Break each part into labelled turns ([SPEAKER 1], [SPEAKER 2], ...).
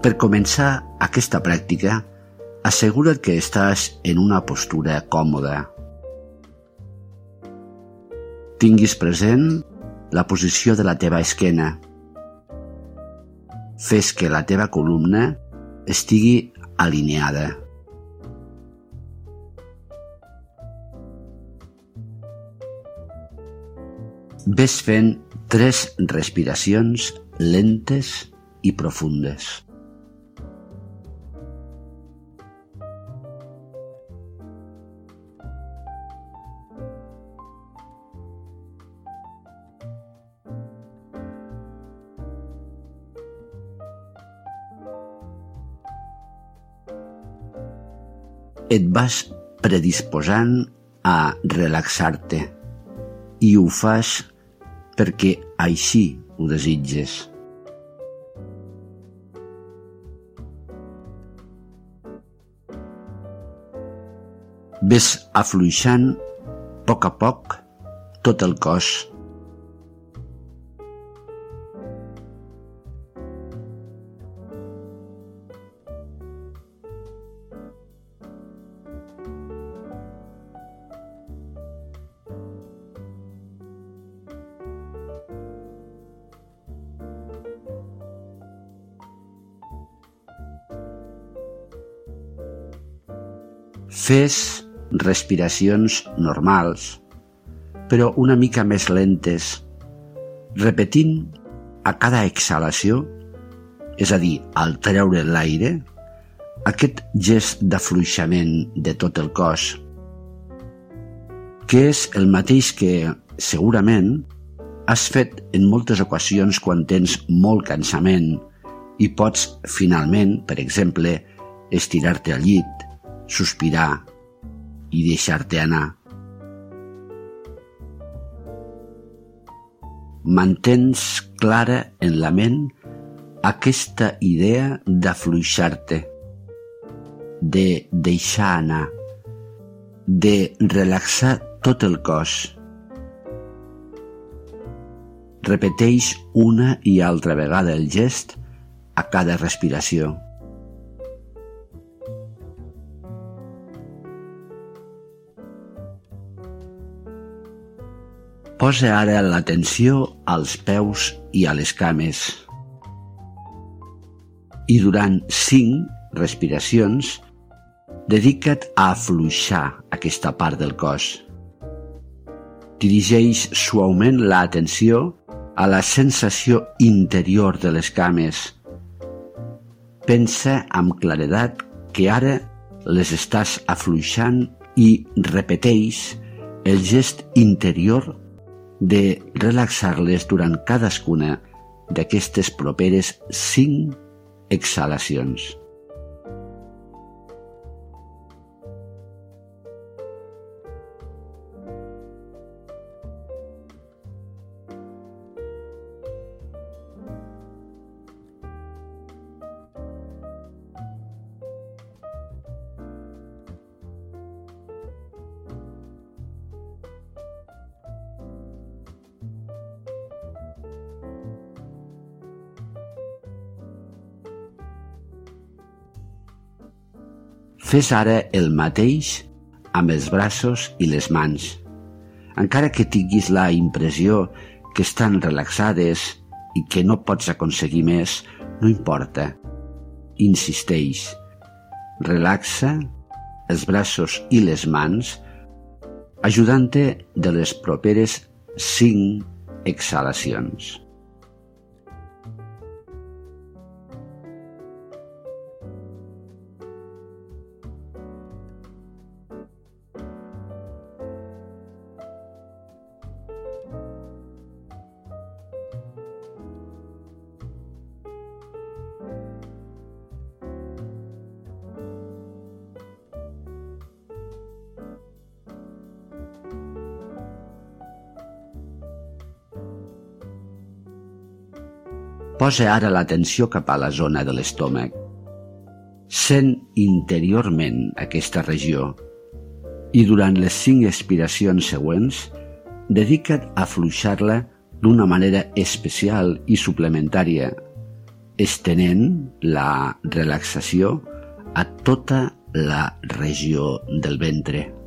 [SPEAKER 1] Per començar aquesta pràctica, assegura't que estàs en una postura còmoda. Tinguis present la posició de la teva esquena. Fes que la teva columna estigui alineada. Ves fent tres respiracions lentes i profundes. Et vas predisposant a relaxar-te i ho fas perquè així ho desitges. Ves afluixant a poc a poc tot el cos Fes respiracions normals, però una mica més lentes, repetint a cada exhalació, és a dir, al treure l'aire, aquest gest d'afluixament de tot el cos, que és el mateix que, segurament, has fet en moltes ocasions quan tens molt cansament i pots, finalment, per exemple, estirar-te al llit, sospirar i deixar-te anar. Mantens clara en la ment aquesta idea d'afluixar-te, de deixar anar, de relaxar tot el cos. Repeteix una i altra vegada el gest a cada respiració. Posa ara l'atenció als peus i a les cames. I durant cinc respiracions, dedica't a afluixar aquesta part del cos. Dirigeix suaument l'atenció a la sensació interior de les cames. Pensa amb claredat que ara les estàs afluixant i repeteix el gest interior de relaxar-les durant cadascuna d'aquestes properes cinc exhalacions. Fes ara el mateix amb els braços i les mans. Encara que tinguis la impressió que estan relaxades i que no pots aconseguir més, no importa. Insisteix. Relaxa els braços i les mans ajudant-te de les properes cinc exhalacions. Posa ara l'atenció cap a la zona de l'estómac. Sent interiorment aquesta regió i durant les cinc expiracions següents dedica't a fluixar-la d'una manera especial i suplementària, estenent la relaxació a tota la regió del ventre.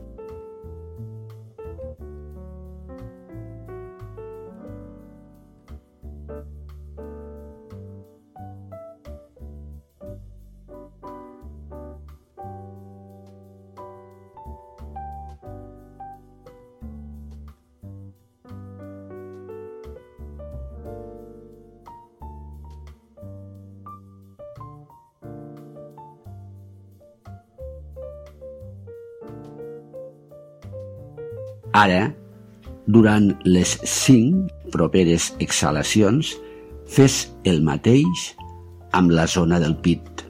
[SPEAKER 1] Ara, durant les cinc properes exhalacions, fes el mateix amb la zona del pit.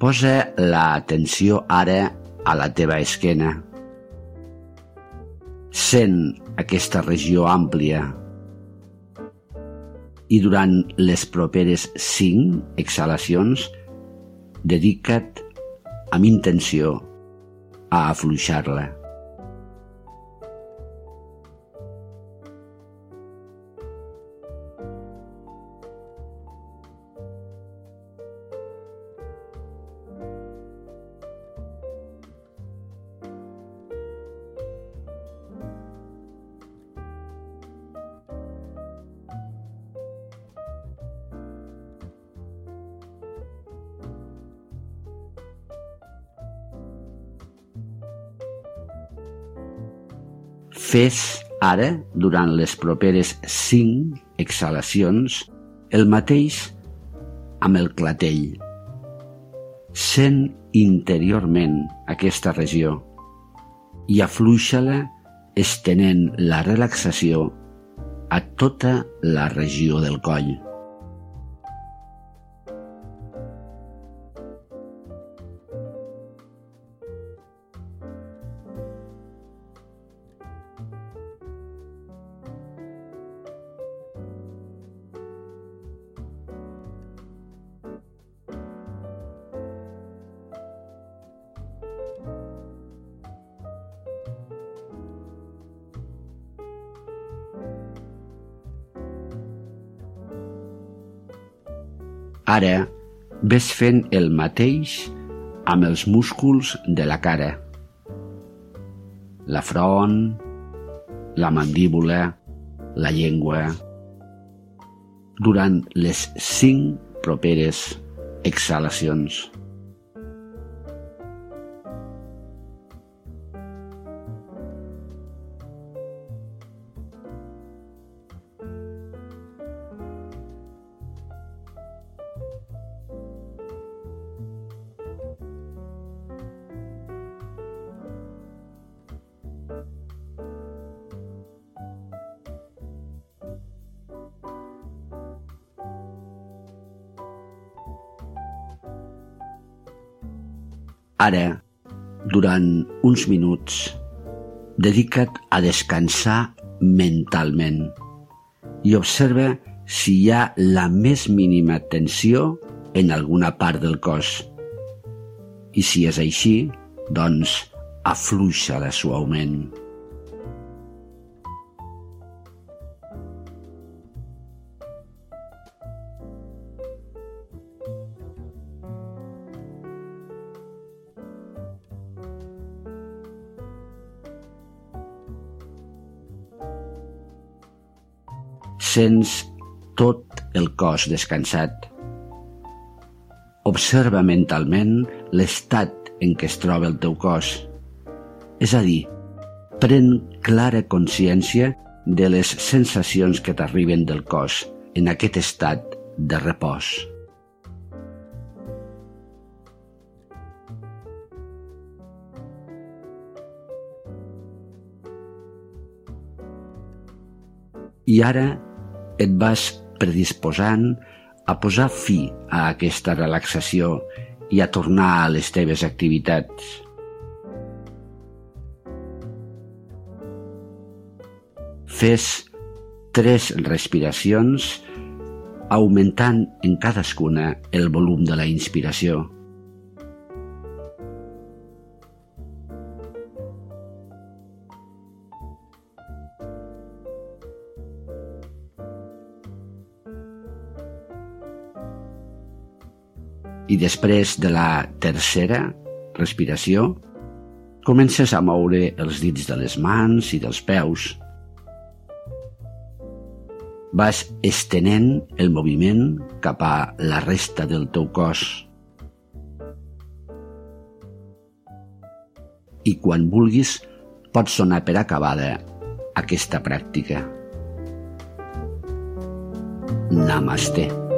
[SPEAKER 1] Posa l'atenció ara a la teva esquena. Sent aquesta regió àmplia i durant les properes cinc exhalacions dedica't amb intenció a afluixar-la. Fes ara, durant les properes cinc exhalacions, el mateix amb el clatell. Sent interiorment aquesta regió i afluixa-la estenent la relaxació a tota la regió del coll. Ara ves fent el mateix amb els músculs de la cara. La front, la mandíbula, la llengua. Durant les cinc properes exhalacions. Ara, durant uns minuts, dedica't a descansar mentalment i observa si hi ha la més mínima tensió en alguna part del cos. I si és així, doncs afluixa-la suaument. Sents tot el cos descansat. Observa mentalment l'estat en què es troba el teu cos. És a dir, pren clara consciència de les sensacions que t'arriben del cos en aquest estat de repòs. I ara et vas predisposant a posar fi a aquesta relaxació i a tornar a les teves activitats. Fes tres respiracions augmentant en cadascuna el volum de la inspiració. I després de la tercera respiració comences a moure els dits de les mans i dels peus. Vas estenent el moviment cap a la resta del teu cos. I quan vulguis pots sonar per acabada aquesta pràctica. Namaste.